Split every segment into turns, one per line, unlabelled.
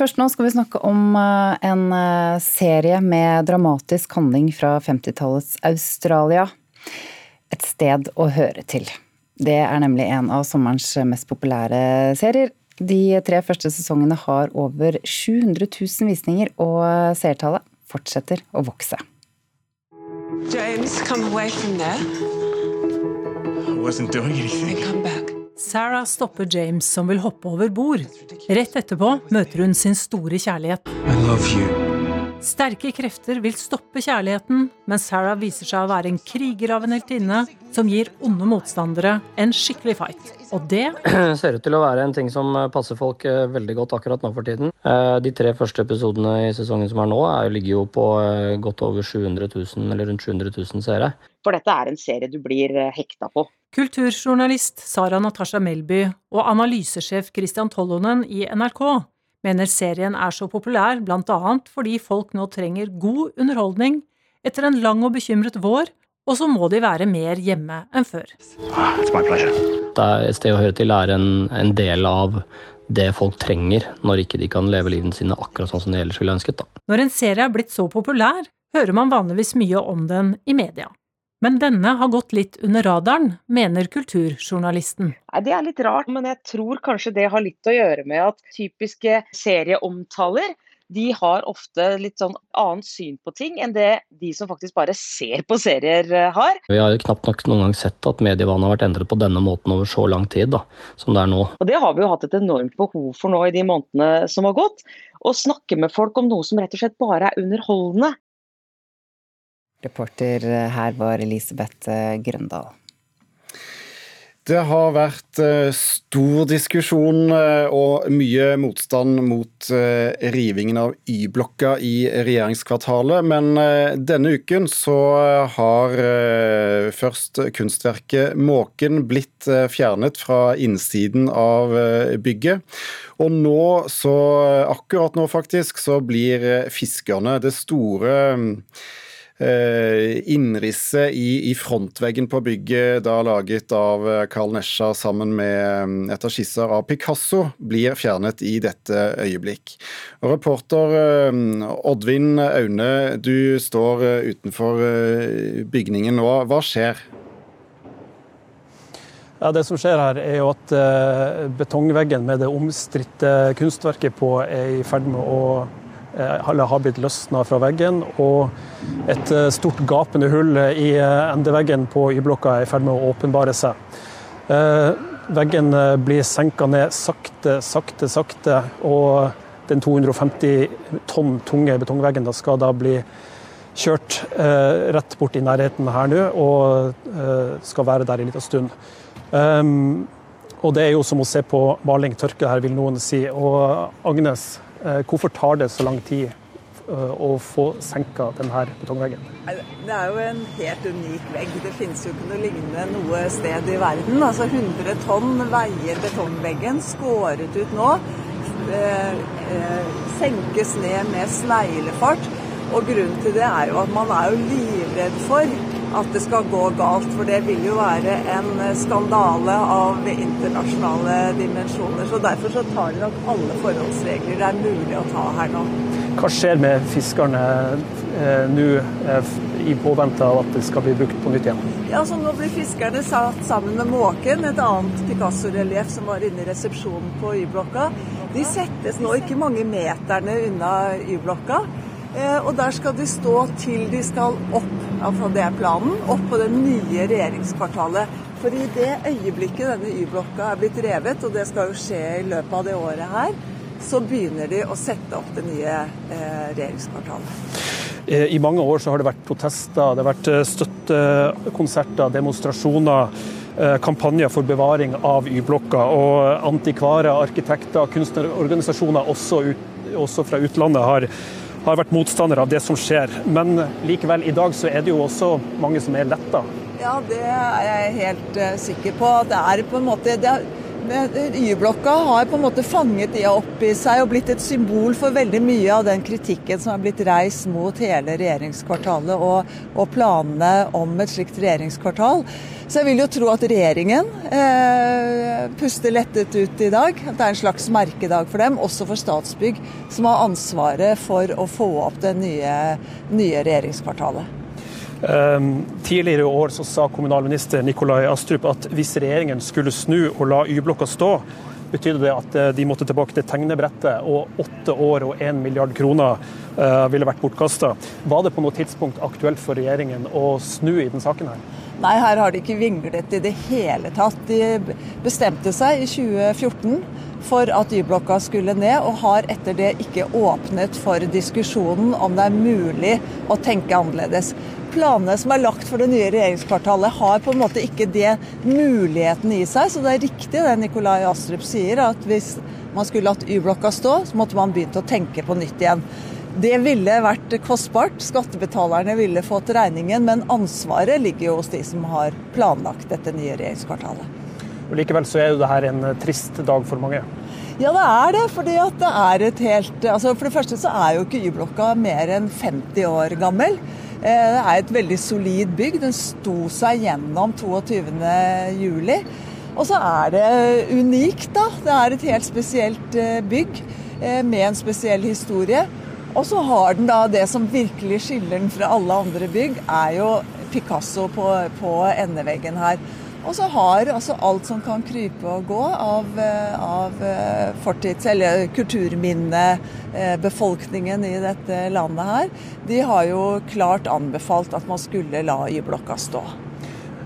Først nå skal vi snakke om eh, en eh, serie med dramatisk handling fra 50-tallets Australia. Et sted å høre til. Det er nemlig en av sommerens mest populære serier. De tre første sesongene har over 700 000 visninger, og seertallet fortsetter å vokse.
James, come away from there.
I wasn't doing anything.
And come back.
Sarah stopper James som vil hoppe over bord. Rett etterpå møter hun sin store kjærlighet.
I love you.
Sterke krefter vil stoppe kjærligheten, men Sarah viser seg å være en kriger av en heltinne som gir onde motstandere en skikkelig fight. Og det
ser ut til å være en ting som passer folk eh, veldig godt akkurat nå for tiden. Eh, de tre første episodene i sesongen som er nå, er, ligger jo på eh, godt over 700 000, eller rundt 700 000 seere.
For dette er en serie du blir hekta på.
Kulturjournalist Sara Natasha Melby og analysesjef Christian Tollonen i NRK mener serien er så populær bl.a. fordi folk nå trenger god underholdning etter en lang og bekymret vår, og så må de være mer hjemme enn før.
Det er et sted å høre til er en, en del av det folk trenger når ikke de kan leve livene sine akkurat sånn som de ellers ville ønsket. Da.
Når en serie er blitt så populær, hører man vanligvis mye om den i media. Men denne har gått litt under radaren, mener kulturjournalisten.
Nei, Det er litt rart, men jeg tror kanskje det har litt å gjøre med at typiske serieomtaler de har ofte litt sånn annet syn på ting enn det de som faktisk bare ser på serier eh, har.
Vi har jo knapt nok noen gang sett at medievanet har vært endret på denne måten over så lang tid da, som det er nå.
Og Det har vi jo hatt et enormt behov for nå i de månedene som har gått. Å snakke med folk om noe som rett og slett bare er underholdende.
Reporter her var Elisabeth eh, Grøndal.
Det har vært eh, stor diskusjon eh, og mye motstand mot rivingen av Y-blokka i regjeringskvartalet, men denne uken så har først kunstverket Måken blitt fjernet fra innsiden av bygget. Og nå, så akkurat nå faktisk, så blir Fiskerne det store Eh, innrisset i, i, frontveggen på bygget, da laget av eh, Carl Nesja sammen med et av skisser av Picasso, blir fjernet i dette øyeblikk. Og reporter eh, Oddvin Aune, du står utenfor bygningen nå. Hva skjer?
Ja, Det som skjer her, er jo at betongveggen med det omstridte kunstverket på er i ferd med å eller har blitt løsna fra veggen, og et eh, stort gapende hull i eh, endeveggen på Y-blokka er i ferd med å åpenbare seg. Eh, veggen blir senka ned sakte, sakte, sakte, og den 250 tonn tunge betongveggen da skal da bli kjørt rett bort i nærheten her nå, og skal være der en liten stund. Um, og det er jo som å se på maling tørke her, vil noen si. Og Agnes, Eh, hvorfor tar det så lang tid eh, å få senka denne betongveggen?
Det er jo en helt unik vegg. Det finnes jo ikke noe lignende noe sted i verden. Altså 100 tonn veier betongveggen, skåret ut nå. Eh, eh, senkes ned med sneglefart. Og grunnen til det er jo at man er jo livredd for at det skal gå galt. For det vil jo være en skandale av internasjonale dimensjoner. Så derfor så tar de nok alle forholdsregler det er mulig å ta her nå.
Hva skjer med fiskerne eh, nå eh, i påvente av at det skal bli brukt på nytt igjen?
Ja, så Nå blir fiskerne satt sammen med måken, et annet Picasso-relieff som var inne i resepsjonen på Y-blokka. De settes nå ikke mange meterne unna Y-blokka. Eh, og der skal de stå til de skal opp, altså det er planen, opp på det nye regjeringskvartalet. For i det øyeblikket denne Y-blokka er blitt revet, og det skal jo skje i løpet av det året her, så begynner de å sette opp det nye eh, regjeringskvartalet.
Eh, I mange år så har det vært protester, det har vært støttekonserter, demonstrasjoner kampanjer for bevaring av Y-blokka. Og antikvarer, arkitekter, kunstnerorganisasjoner også, ut, også fra utlandet har har vært motstander av det som skjer. Men likevel, i dag så er det jo også mange som er letta.
Ja, det er jeg helt uh, sikker på. Det er på en måte det er Y-blokka har på en måte fanget det opp i seg og blitt et symbol for veldig mye av den kritikken som har blitt reist mot hele regjeringskvartalet og, og planene om et slikt regjeringskvartal. Så jeg vil jo tro at regjeringen eh, puster lettet ut i dag. At det er en slags merkedag for dem, også for Statsbygg, som har ansvaret for å få opp det nye, nye regjeringskvartalet.
Um, tidligere i år så sa kommunalminister Nikolai Astrup at hvis regjeringen skulle snu og la Y-blokka stå, betydde det at eh, de måtte tilbake til tegnebrettet, og åtte år og én milliard kroner uh, ville vært bortkasta. Var det på noe tidspunkt aktuelt for regjeringen å snu i den saken her?
Nei, her har de ikke vinglet i det hele tatt. De bestemte seg i 2014 for at Y-blokka skulle ned, og har etter det ikke åpnet for diskusjonen om det er mulig å tenke annerledes planene som er lagt for det nye regjeringskvartalet, har på en måte ikke det muligheten i seg. Så det er riktig det Nikolai Astrup sier, at hvis man skulle latt Y-blokka stå, så måtte man begynt å tenke på nytt igjen. Det ville vært kostbart. Skattebetalerne ville fått regningen, men ansvaret ligger jo hos de som har planlagt dette nye regjeringskvartalet.
Og Likevel så er jo det her en trist dag for mange.
Ja, det er det. fordi at det er et helt altså For det første så er jo ikke Y-blokka mer enn 50 år gammel. Eh, det er et veldig solid bygg. Den sto seg gjennom 22.07. Og så er det unikt, da. Det er et helt spesielt eh, bygg eh, med en spesiell historie. Og så har den da det som virkelig skiller den fra alle andre bygg, er jo Picasso på, på endeveggen her. Og så har altså alt som kan krype og gå av, eh, av eh, fortids- eller kulturminnebefolkningen i dette landet her, de har jo klart anbefalt at man skulle la Y-blokka stå.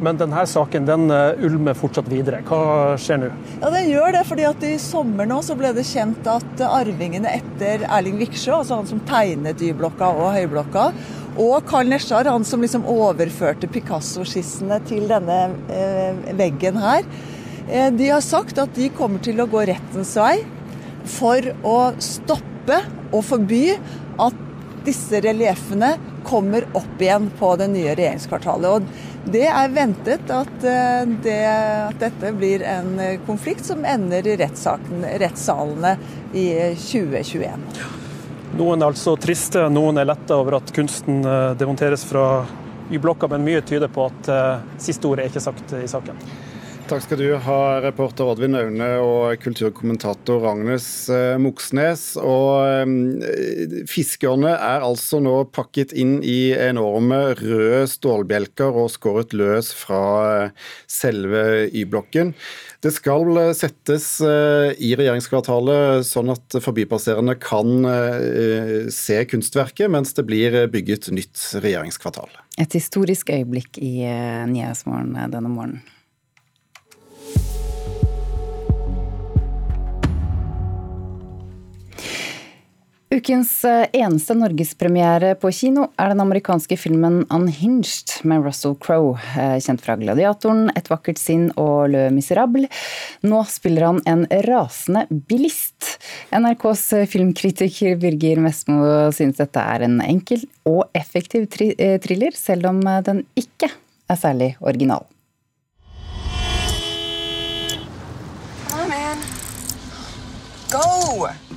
Men denne saken den eh, ulmer fortsatt videre. Hva skjer nå?
Ja, Den gjør det, fordi at i sommer nå så ble det kjent at arvingene etter Erling Viksjø, altså han som tegnet Y-blokka og Høyblokka, og Carl Nesjar, han som liksom overførte Picasso-skissene til denne eh, veggen her. Eh, de har sagt at de kommer til å gå rettens vei for å stoppe og forby at disse relieffene kommer opp igjen på det nye regjeringskvartalet. Og det er ventet at, eh, det, at dette blir en konflikt som ender i rettssalene i 2021.
Noen er altså triste, noen er letta over at kunsten eh, demonteres fra Y-blokka, men mye tyder på at uh, siste ordet er ikke sagt i saken.
Takk skal du ha, reporter Oddvin Aune og kulturkommentator Agnes eh, Moxnes. Og Fiskerne er altså nå pakket inn i enorme røde stålbjelker og skåret løs fra selve Y-blokken. Det skal eh, settes eh, i regjeringskvartalet sånn at forbipasserende kan eh, se kunstverket mens det blir bygget nytt regjeringskvartal.
Et historisk øyeblikk i Nyhetsmorgen denne morgenen. Ukens eh, eneste norgespremiere på kino er den amerikanske filmen 'Unhinged' med Russell Crowe, eh, kjent fra 'Gladiatoren', 'Et vakkert sinn' og 'Le Miserable'. Nå spiller han en rasende bilist. NRKs filmkritiker Birger Vestmo synes dette er en enkel og effektiv eh, thriller, selv om den ikke er særlig original. Come on, man.
Go!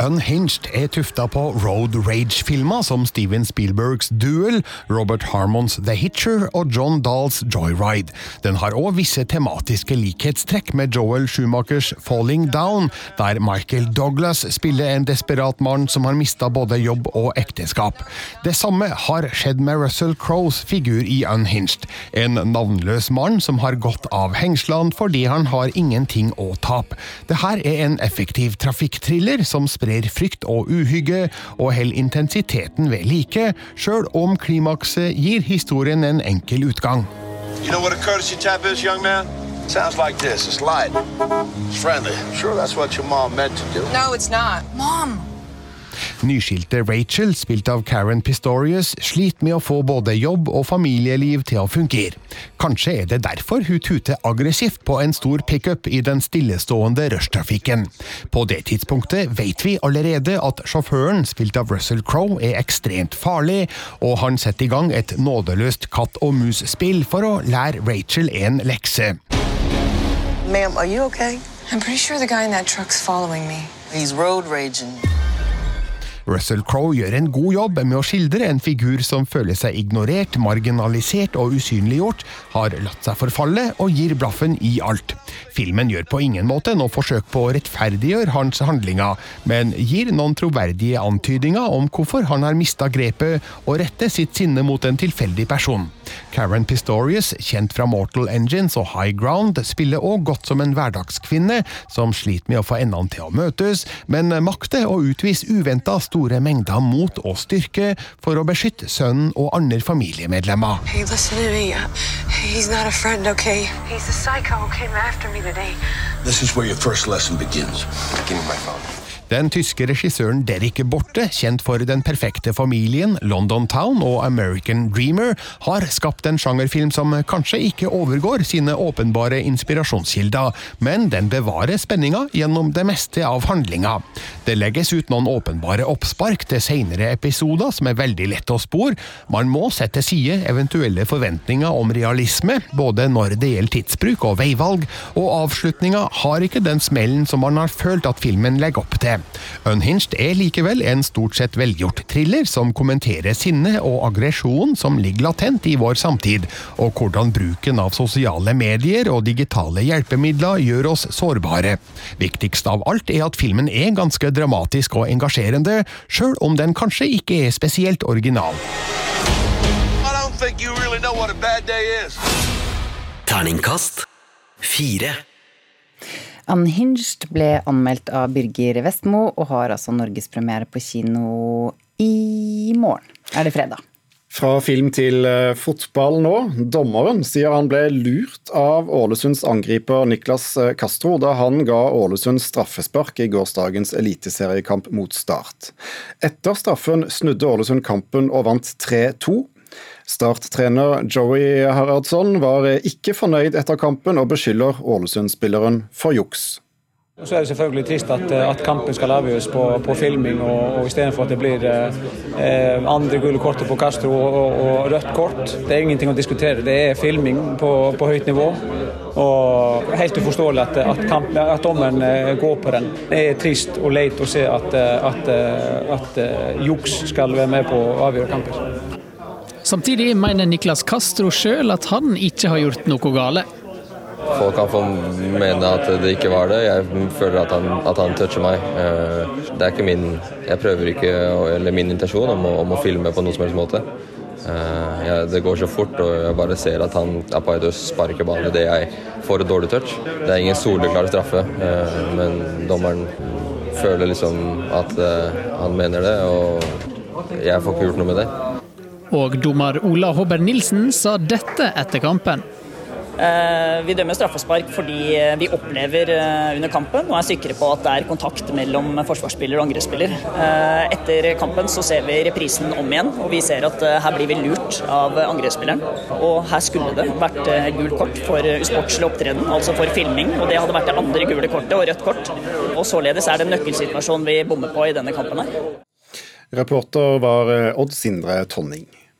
Unhinged er tufta på road rage-filmer som Steven Spielbergs Duel, Robert Harmons The Hitcher og John Dahls Joyride. Den har òg visse tematiske likhetstrekk med Joel Schumachers Falling Down, der Michael Douglas spiller en desperat mann som har mista både jobb og ekteskap. Det samme har skjedd med Russell Crowes figur i Unhinged, en navnløs mann som har gått av hengslene fordi han har ingenting å tape. Det her er en effektiv trafikkthriller som sprer sprer frykt og uhygge, og holder intensiteten ved like, sjøl om klimakset gir historien en enkel utgang. You know what a courtesy tap is, young man? Sounds like this. It's light. It's friendly. Sure, that's what your mom meant to do. No, it's not. Mom! Nyskilte Rachel, spilt av Karen Pistorius, sliter med å få både jobb og familieliv til å fungere. Kanskje er det derfor hun tuter aggressivt på en stor pickup i den stillestående rushtrafikken. På det tidspunktet vet vi allerede at sjåføren, spilt av Russell Crowe, er ekstremt farlig, og han setter i gang et nådeløst katt og mus-spill for å lære Rachel en lekse.
Ma'am, are you okay?
I'm pretty sure the guy in that truck's following me.
He's road raging.
Russell Crowe gjør en god jobb med å skildre en figur som føler seg ignorert, marginalisert og usynliggjort, har latt seg forfalle og gir blaffen i alt. Filmen gjør på ingen måte noe forsøk på å rettferdiggjøre hans handlinger, men gir noen troverdige antydninger om hvorfor han har mista grepet og retter sitt sinne mot en tilfeldig person. Karen Pistorius, kjent fra Mortal Engines og High Ground, spiller òg godt som en hverdagskvinne som sliter med å få endene til å møtes, men makter å utvise uventa store mengder mot og styrke for å beskytte sønnen og andre familiemedlemmer.
Hey, listen to me. He's not a friend, okay? He's a psycho who came after me today.
This is where your first lesson begins. Give me my phone.
Den tyske regissøren Derrik Borte, kjent for Den perfekte familien, London Town og American Dreamer, har skapt en sjangerfilm som kanskje ikke overgår sine åpenbare inspirasjonskilder, men den bevarer spenninga gjennom det meste av handlinga. Det legges ut noen åpenbare oppspark til senere episoder som er veldig lett å spore. Man må sette til side eventuelle forventninger om realisme, både når det gjelder tidsbruk og veivalg, og avslutninga har ikke den smellen som man har følt at filmen legger opp til. Unhinged er likevel en stort sett velgjort thriller som kommenterer sinne og aggresjon som ligger latent i vår samtid, og hvordan bruken av sosiale medier og digitale hjelpemidler gjør oss sårbare. Viktigst av alt er at filmen er ganske dramatisk og engasjerende, sjøl om den kanskje ikke er spesielt original.
Really.
Terningkast fire.
Unhinged ble anmeldt av Birger Vestmo og har altså norgespremiere på kino i morgen. Er det fredag?
Fra film til eh, fotball nå. Dommeren sier han ble lurt av Ålesunds angriper Niklas eh, Castro da han ga Ålesund straffespark i gårsdagens eliteseriekamp mot Start. Etter straffen snudde Ålesund kampen og vant 3-2. Start-trener Joey Haraldsson var ikke fornøyd etter kampen og beskylder Ålesund-spilleren for juks.
Så er det selvfølgelig trist at, at kampen skal avgjøres på, på filming, og, og istedenfor at det blir eh, andre gule kortet på Castro og, og, og, rødt kort. Det er ingenting å diskutere. Det er filming på, på høyt nivå. Og helt uforståelig at, at, kamp, at dommeren eh, går på den. Det er trist og leit å se at, at juks skal være med på å avgjøre kamper.
Samtidig mener Niklas Castro sjøl at han ikke har gjort noe gale.
Folk kan få mene at det ikke var det. Jeg føler at han, at han toucher meg. Det er ikke min Jeg prøver ikke, eller min intensjon om å, om å filme på noen som helst måte. Jeg, det går så fort, og jeg bare ser at han Apaidos sparker ballen idet jeg får et dårlig touch. Det er ingen soleklar straffe, men dommeren føler liksom at han mener det, og jeg får ikke gjort noe med det.
Og dommer Ola Håber Nilsen sa dette etter kampen.
Vi dømmer straffespark fordi vi opplever under kampen og er sikre på at det er kontakt mellom forsvarsspiller og angrepsspiller. Etter kampen så ser vi reprisen om igjen, og vi ser at her blir vi lurt av angrepsspilleren. Og her skulle det vært gult kort for usportslig opptreden, altså for filming. Og det hadde vært det andre gule kortet og rødt kort. Og således er det en nøkkelsituasjon vi bommer på i denne kampen her.
Reporter var Odd Sindre Tonning.